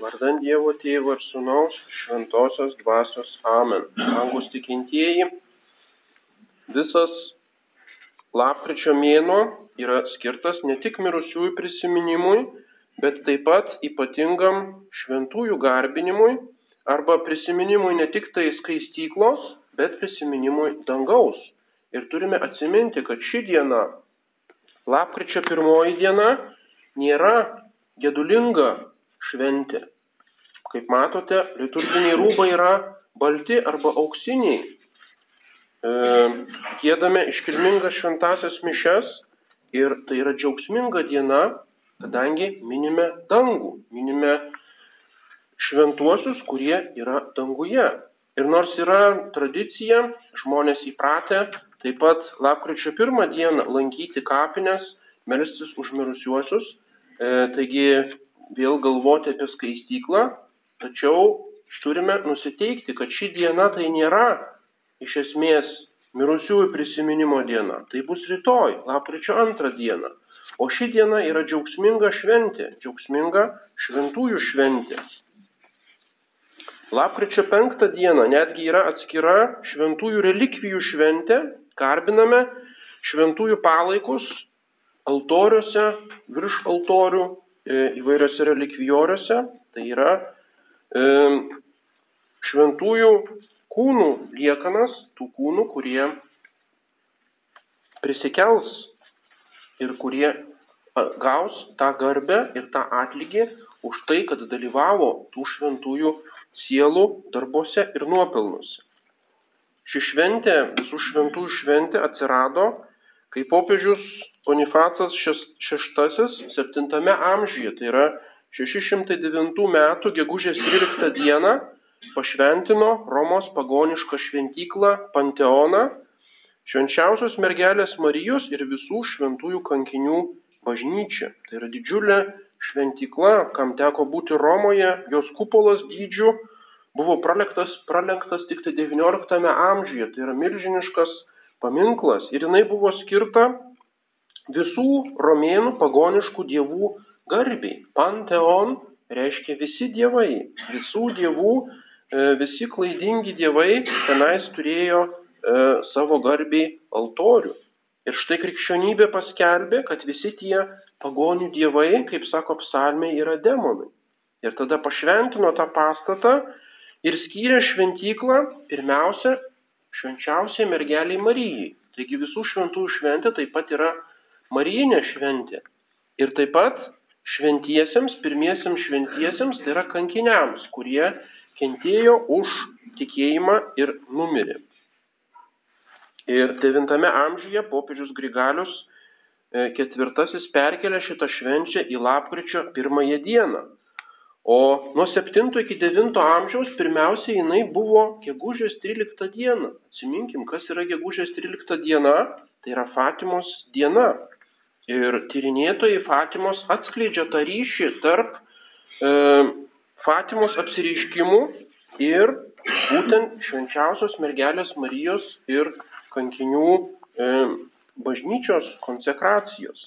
Vardant Dievo Tėvo ir Sūnaus Šventosios Dvasios Amen. Angus tikintieji, visas lapkričio mėnuo yra skirtas ne tik mirusiųjų prisiminimui, bet taip pat ypatingam šventųjų garbinimui arba prisiminimui ne tik tai skaistyklos, bet prisiminimui dangaus. Ir turime atsiminti, kad ši diena, lapkričio pirmoji diena, nėra gedulinga šventė. Kaip matote, liturginiai rūbai yra balti arba auksiniai. E, gėdame iškilmingas šventasias mišes ir tai yra džiaugsminga diena, kadangi minime dangų, minime šventuosius, kurie yra danguje. Ir nors yra tradicija, žmonės įpratę taip pat lapkričio pirmą dieną lankyti kapines, melstis už mirusiuosius, e, taigi vėl galvoti apie skaistyklą, tačiau turime nusiteikti, kad ši diena tai nėra iš esmės mirusiųjų prisiminimo diena. Tai bus rytoj, lapkričio antrą dieną. O ši diena yra džiaugsminga šventė, džiaugsminga šventųjų šventė. Lapkričio penktą dieną netgi yra atskira šventųjų relikvijų šventė, garbiname šventųjų palaikus altoriuose, virš altorių, įvairiose relikvijoriuose, tai yra e, šventųjų kūnų liekanas, tų kūnų, kurie prisikels ir kurie gaus tą garbę ir tą atlygį už tai, kad dalyvavo tų šventųjų sielų darbuose ir nuopelnuose. Ši šventė, visų šventųjų šventė atsirado, kai popiežius Bonifacas VI 7 amžiuje, tai yra 609 metų gegužės 13 dieną, pašventino Romos pagonišką šventyklą Panteoną, švenčiausios mergelės Marijos ir visų šventųjų kankinių bažnyčia. Tai yra didžiulė šventykla, kam teko būti Romoje, jos kupolas dydžių buvo pralenktas, pralenktas tik tai XIX amžiuje, tai yra milžiniškas paminklas ir jinai buvo skirta visų romėnų pagoniškų dievų garbiai. Panteon reiškia visi dievai, visų dievų, e, visi klaidingi dievai tenais turėjo e, savo garbiai altorių. Ir štai krikščionybė paskelbė, kad visi tie pagonių dievai, kaip sako psalmė, yra demonai. Ir tada pašventino tą pastatą ir skyrė šventyklą pirmiausia švenčiausiai mergeliai Marijai. Taigi visų šventųjų šventė taip pat yra Marijinė šventė. Ir taip pat šventiesiems, pirmiesiems šventiesiems, tai yra kankiniams, kurie kentėjo už tikėjimą ir numirė. Ir IX amžiuje popiežius Grigalius IV perkelė šitą švenčią į lapkričio pirmąją dieną. O nuo 7 iki 9 amžiaus pirmiausia jinai buvo gegužės 13 diena. Atsiminkim, kas yra gegužės 13 diena, tai yra Fatimos diena. Ir tyrinėtojai Fatimos atskleidžia tą ryšį tarp e, Fatimos apsireiškimų ir būtent švenčiausios mergelės Marijos ir kankinių e, bažnyčios konsekracijos.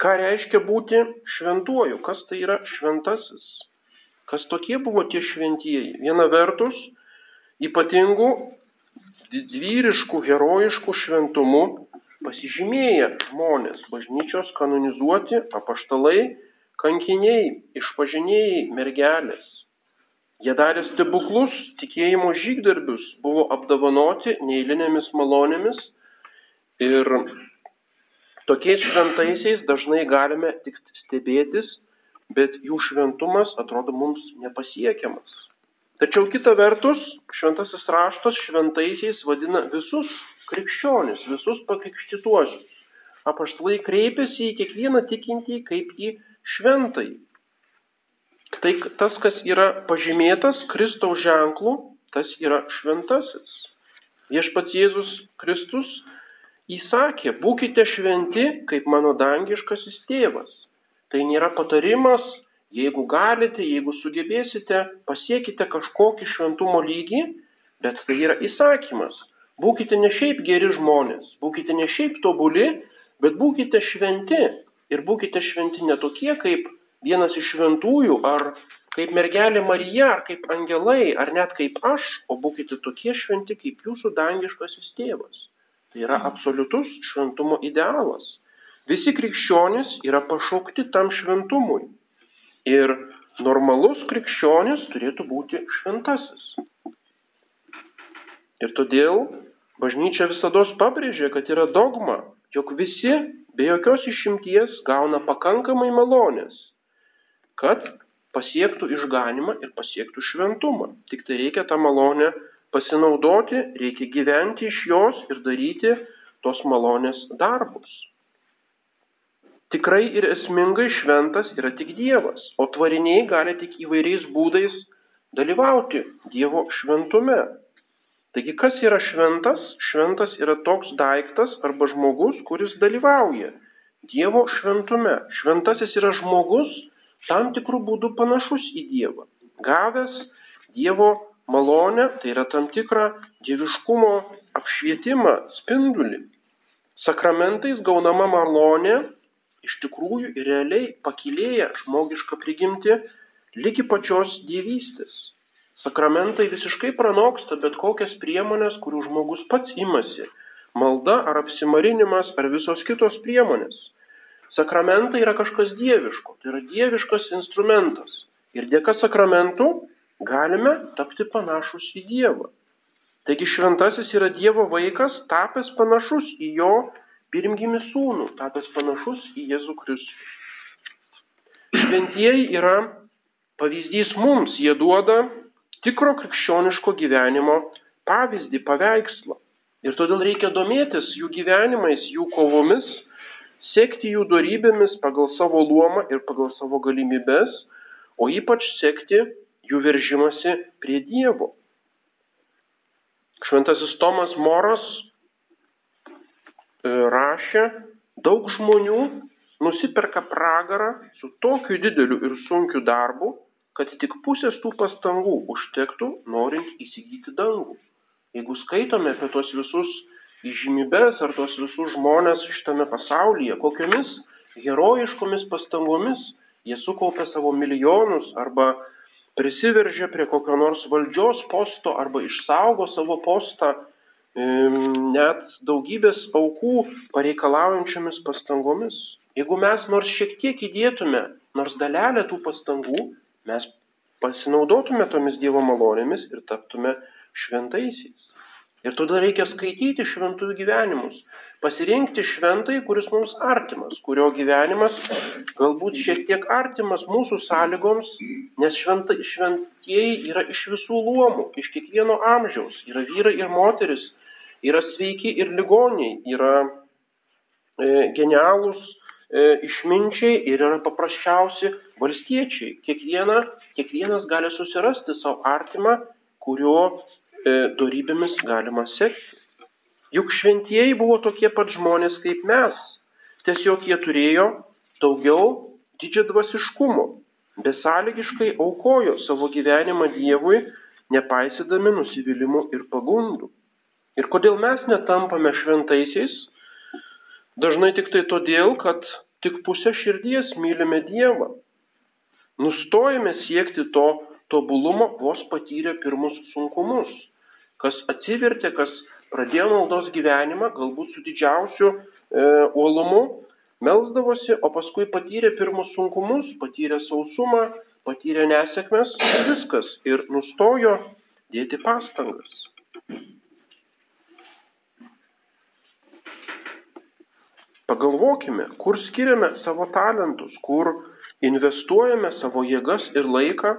Ką reiškia būti šventuoju? Kas tai yra šventasis? Kas tokie buvo tie šventieji? Viena vertus, ypatingų, didvyriškų, herojiškų šventumų pasižymėję žmonės, bažnyčios kanonizuoti apaštalai, kankiniai, išpažinėjai, mergelės. Jie darė stebuklus, tikėjimo žygdarbius, buvo apdovanoti neįlinėmis malonėmis ir tokiais šventaisiais dažnai galime tik stebėtis, bet jų šventumas atrodo mums nepasiekiamas. Tačiau kita vertus, šventasis raštas šventaisiais vadina visus krikščionis, visus pakrikštytuosius. Apaštalai kreipiasi į kiekvieną tikintį kaip į šventai. Tai tas, kas yra pažymėtas Kristaus ženklų, tas yra šventasis. Viešpats Jėzus Kristus įsakė, būkite šventi, kaip mano dangiškasis tėvas. Tai nėra patarimas, jeigu galite, jeigu sugebėsite, pasiekite kažkokį šventumo lygį, bet tai yra įsakymas. Būkite ne šiaip geri žmonės, būkite ne šiaip tobuli, bet būkite šventi. Ir būkite šventi ne tokie kaip vienas iš šventųjų ar kaip mergelė Marija, ar kaip angelai, ar net kaip aš, o būkite tokie šventi kaip jūsų dangiškasis tėvas. Tai yra absoliutus šventumo idealas. Visi krikščionys yra pašaukti tam šventumui. Ir normalus krikščionis turėtų būti šventasis. Ir todėl bažnyčia visada pabrėžia, kad yra dogma, jog visi be jokios išimties gauna pakankamai malonės, kad pasiektų išganimą ir pasiektų šventumą. Tik tai reikia tą malonę pasinaudoti, reikia gyventi iš jos ir daryti tos malonės darbus. Tikrai ir esmingai šventas yra tik Dievas, o tvariniai gali tik įvairiais būdais dalyvauti Dievo šventume. Taigi kas yra šventas? Šventas yra toks daiktas arba žmogus, kuris dalyvauja Dievo šventume. Šventasis yra žmogus tam tikrų būdų panašus į Dievą. Gavęs Dievo malonę, tai yra tam tikrą dieviškumo apšvietimą, spindulį. Sakramentais gaunama malonė iš tikrųjų ir realiai pakilėja žmogišką prigimti lygi pačios dievystės. Sakramentai visiškai pranoksta bet kokias priemonės, kurių žmogus pats imasi - malda ar apsimarinimas ar visos kitos priemonės. Sakramentai yra kažkas dieviško, tai yra dieviškas instrumentas. Ir dėka sakramentų galime tapti panašus į Dievą. Taigi šventasis yra Dievo vaikas, tapęs panašus į jo pirmgimį sūnų, tapęs panašus į Jėzų Kristų. Šventieji yra pavyzdys mums, jie duoda tikro krikščioniško gyvenimo pavyzdį, paveikslą. Ir todėl reikia domėtis jų gyvenimais, jų kovomis, sekti jų darybėmis pagal savo luomą ir pagal savo galimybės, o ypač sekti jų veržimasi prie Dievo. Šventasis Tomas Moras E, rašė, daug žmonių nusiperka pragarą su tokiu dideliu ir sunkiu darbu, kad tik pusės tų pastangų užtektų norint įsigyti dangų. Jeigu skaitome apie tos visus įžymybės ar tos visus žmonės šitame pasaulyje, kokiamis herojiškomis pastangomis jie sukaupė savo milijonus arba prisiveržė prie kokio nors valdžios posto arba išsaugo savo postą net daugybės aukų pareikalaujančiomis pastangomis. Jeigu mes nors šiek tiek įdėtume, nors dalelę tų pastangų, mes pasinaudotume tomis Dievo malonėmis ir taptume šventaisiais. Ir todėl reikia skaityti šventųjų gyvenimus, pasirinkti šventai, kuris mums artimas, kurio gyvenimas galbūt šiek tiek artimas mūsų sąlygoms, nes šventa, šventieji yra iš visų luomų, iš kiekvieno amžiaus, yra vyrai ir moteris, yra sveiki ir ligoniai, yra e, genialūs išminčiai ir yra paprasčiausi valstiečiai. Kiekviena, kiekvienas gali susirasti savo artimą, kurio e, darybėmis galima sekti. Juk šventieji buvo tokie pat žmonės kaip mes, tiesiog jie turėjo daugiau didžio dvasiškumo, besąlygiškai aukojo savo gyvenimą Dievui, nepaisydami nusivylimų ir pagundų. Ir kodėl mes netampame šventaisiais? Dažnai tik tai todėl, kad tik pusę širdies mylime Dievą. Nustojame siekti to tobulumo vos patyrę pirmus sunkumus. Kas atsivertė, kas pradėjo maldos gyvenimą, galbūt su didžiausiu e, uolumu, melzdavosi, o paskui patyrė pirmus sunkumus, patyrė sausumą, patyrė nesėkmes, viskas ir nustojo dėti pastangas. Pagalvokime, kur skiriame savo talentus, kur investuojame savo jėgas ir laiką,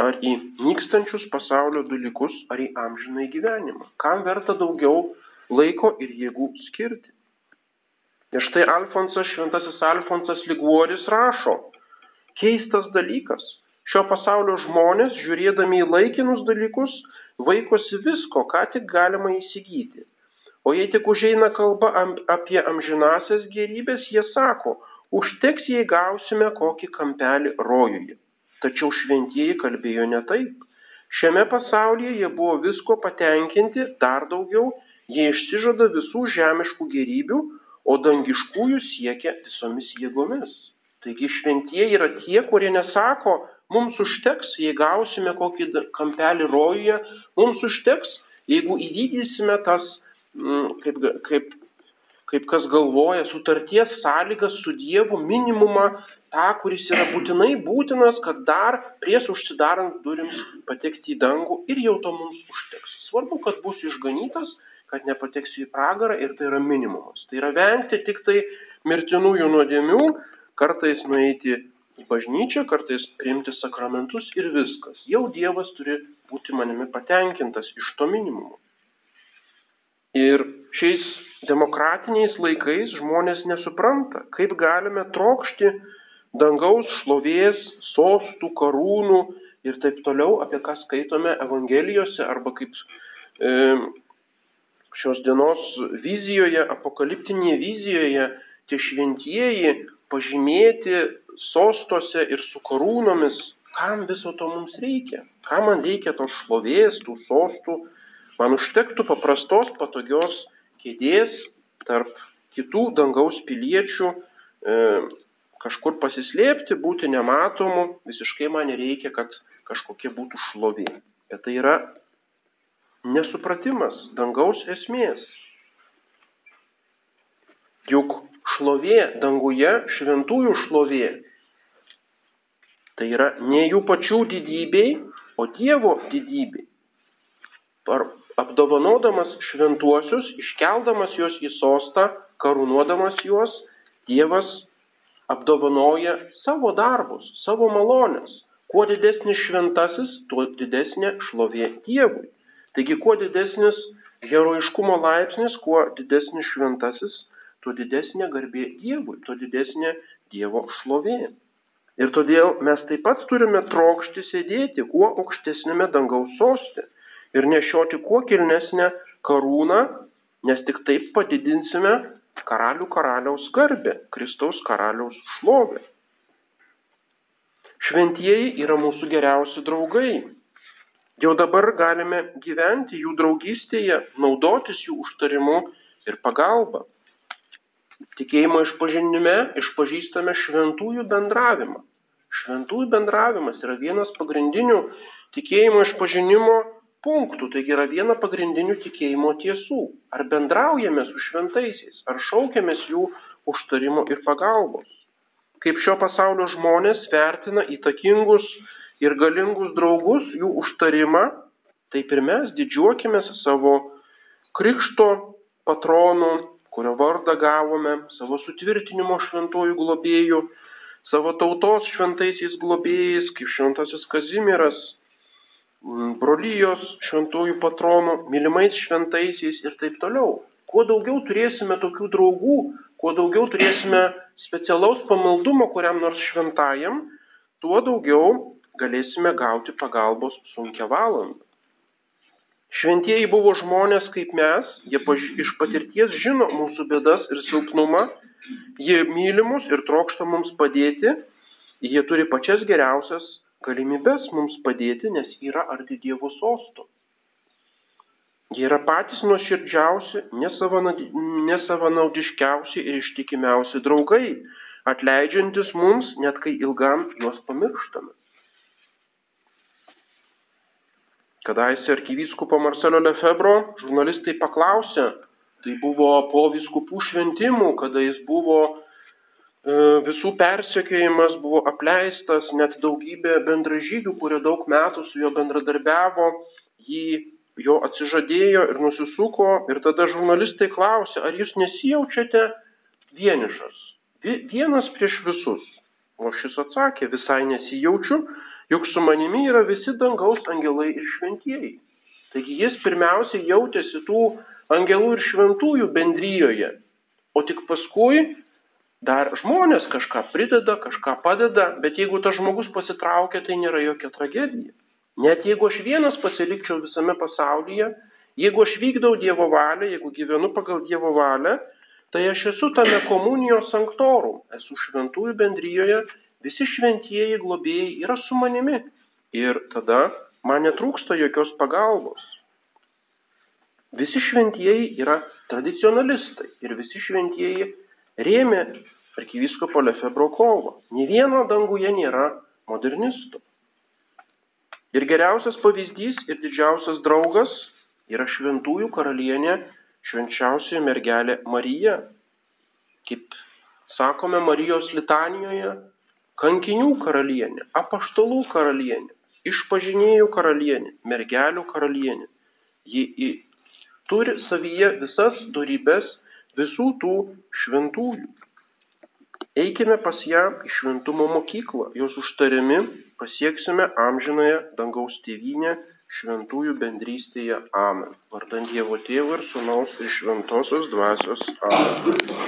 ar į nykstančius pasaulio dalykus, ar į amžinai gyvenimą. Kam verta daugiau laiko ir jėgų skirti? Ir štai Alfonsas, šventasis Alfonsas Liguoris rašo, keistas dalykas. Šio pasaulio žmonės, žiūrėdami į laikinus dalykus, vaikosi visko, ką tik galima įsigyti. O jei tik užeina kalba apie amžinasias gerybės, jie sako, užteks, jei gausime kokį kampelį rojuje. Tačiau šventieji kalbėjo ne taip. Šiame pasaulyje jie buvo visko patenkinti, dar daugiau, jie išsižada visų žemiškų gerybių, o dangiškųjų siekia visomis jėgomis. Taigi šventieji yra tie, kurie nesako, mums užteks, jei gausime kokį kampelį rojuje, mums užteks, jeigu įvykdysime tas, kaip, kaip, kaip kas galvoja, sutarties sąlygas su Dievu, minimumą, tą, kuris yra būtinai būtinas, kad dar prieš užsidarant durims patekti į dangų ir jau to mums užteks. Svarbu, kad bus išganytas, kad nepateksiu į pragarą ir tai yra minimumas. Tai yra vengti tik tai mirtinųjų nuodėmių, kartais nueiti į bažnyčią, kartais priimti sakramentus ir viskas. Jau Dievas turi būti manimi patenkintas iš to minimumo. Ir šiais demokratiniais laikais žmonės nesupranta, kaip galime trokšti dangaus šlovės, sostų, karūnų ir taip toliau, apie ką skaitome Evangelijose arba kaip e, šios dienos vizijoje, apokaliptinėje vizijoje, tie šventieji pažymėti sostuose ir su karūnomis, kam viso to mums reikia, kam man reikia tos šlovės, tų sostų, man užtektų paprastos, patogios kėdės tarp kitų dangaus piliečių, e, kažkur pasislėpti, būti nematomu, visiškai man nereikia, kad kažkokia būtų šlovė. Bet tai yra nesupratimas dangaus esmės. Juk šlovė danguje, šventųjų šlovė, tai yra ne jų pačių didybei, o Dievo didybei. Par, apdovanodamas šventuosius, iškeldamas juos į sostą, karūnuodamas juos, Dievas apdovanoja savo darbus, savo malonės. Kuo didesnis šventasis, tuo didesnė šlovė Dievui. Taigi, kuo didesnis herojiškumo laipsnis, kuo didesnis šventasis, tuo didesnė garbė Dievui, tuo didesnė Dievo šlovė. Ir todėl mes taip pat turime trokšti sėdėti kuo aukštesnėme dangaus sostė ir nešioti kuo kilnesnę karūną, nes tik taip padidinsime karalių karaliaus garbę, Kristaus karaliaus šlovę. Šventieji yra mūsų geriausi draugai, Jau dabar galime gyventi jų draugystėje, naudotis jų užtarimu ir pagalba. Tikėjimo išpažinime išpažįstame šventųjų bendravimą. Šventųjų bendravimas yra vienas pagrindinių tikėjimo išpažinimo punktų, taigi yra viena pagrindinių tikėjimo tiesų. Ar bendraujame su šventaisiais, ar šaukiamės jų užtarimo ir pagalbos. Kaip šio pasaulio žmonės vertina įtakingus ir galingus draugus, jų užtarimą, taip ir mes didžiuokime savo krikšto patronų, kurio vardą gavome, savo sutvirtinimo šventojų globėjų, savo tautos šventaisiais globėjais, kaip šventasis Kazimiras, brolyjos šventųjų patronų, mylimais šventaisiais ir taip toliau. Kuo daugiau turėsime tokių draugų, kuo daugiau turėsime specialaus pamaldumo kuriam nors šventajam, tuo daugiau galėsime gauti pagalbos sunkia valandą. Šventieji buvo žmonės kaip mes, jie iš patirties žino mūsų bėdas ir silpnumą, jie mylimus ir trokšta mums padėti, jie turi pačias geriausias galimybės mums padėti, nes yra arti Dievo sosto. Jie yra patys nuoširdžiausi, nesavanaudiškiausi ir ištikimiausi draugai, atleidžiantis mums, net kai ilgam juos pamirštame. Kadaise arkivyskupo Marcelio Lefebro žurnalistai paklausė, tai buvo po viskupų šventimų, kada jis buvo visų persekiojimas, buvo apleistas, net daugybė bendražygių, kurie daug metų su juo bendradarbiavo, jį jo atsižadėjo ir nusisuko. Ir tada žurnalistai klausė, ar jūs nesijaučiate vienišas, vienas prieš visus. O šis atsakė, visai nesijaučiu, juk su manimi yra visi dangaus angelai ir šventieji. Taigi jis pirmiausiai jautėsi tų angelų ir šventųjų bendryjoje, o tik paskui dar žmonės kažką prideda, kažką padeda, bet jeigu tas žmogus pasitraukia, tai nėra jokia tragedija. Net jeigu aš vienas pasilikčiau visame pasaulyje, jeigu aš vykdau Dievo valią, jeigu gyvenu pagal Dievo valią, tai aš esu tame komunijos sanktorum, esu šventųjų bendryjoje Visi šventieji globėjai yra su manimi ir tada man netrūksta jokios pagalbos. Visi šventieji yra tradicionalistai ir visi šventieji rėmė arkivyskupo Lefebro kovą. Nė vieno danguje nėra modernistų. Ir geriausias pavyzdys ir didžiausias draugas yra šventųjų karalienė, švenčiausioji mergelė Marija. Kaip sakome Marijos litanijoje, kankinių karalienė, apaštalų karalienė, išpažinėjų karalienė, mergelių karalienė. Ji turi savyje visas darybės visų tų šventųjų. Eikime pas ją į šventumo mokyklą, jos užtariami pasieksime amžinąją dangaus tėvynę šventųjų bendrystėje. Amen. Vardant Dievo Tėvų ir Sūnaus ir Šventosios Dvasios. Amen.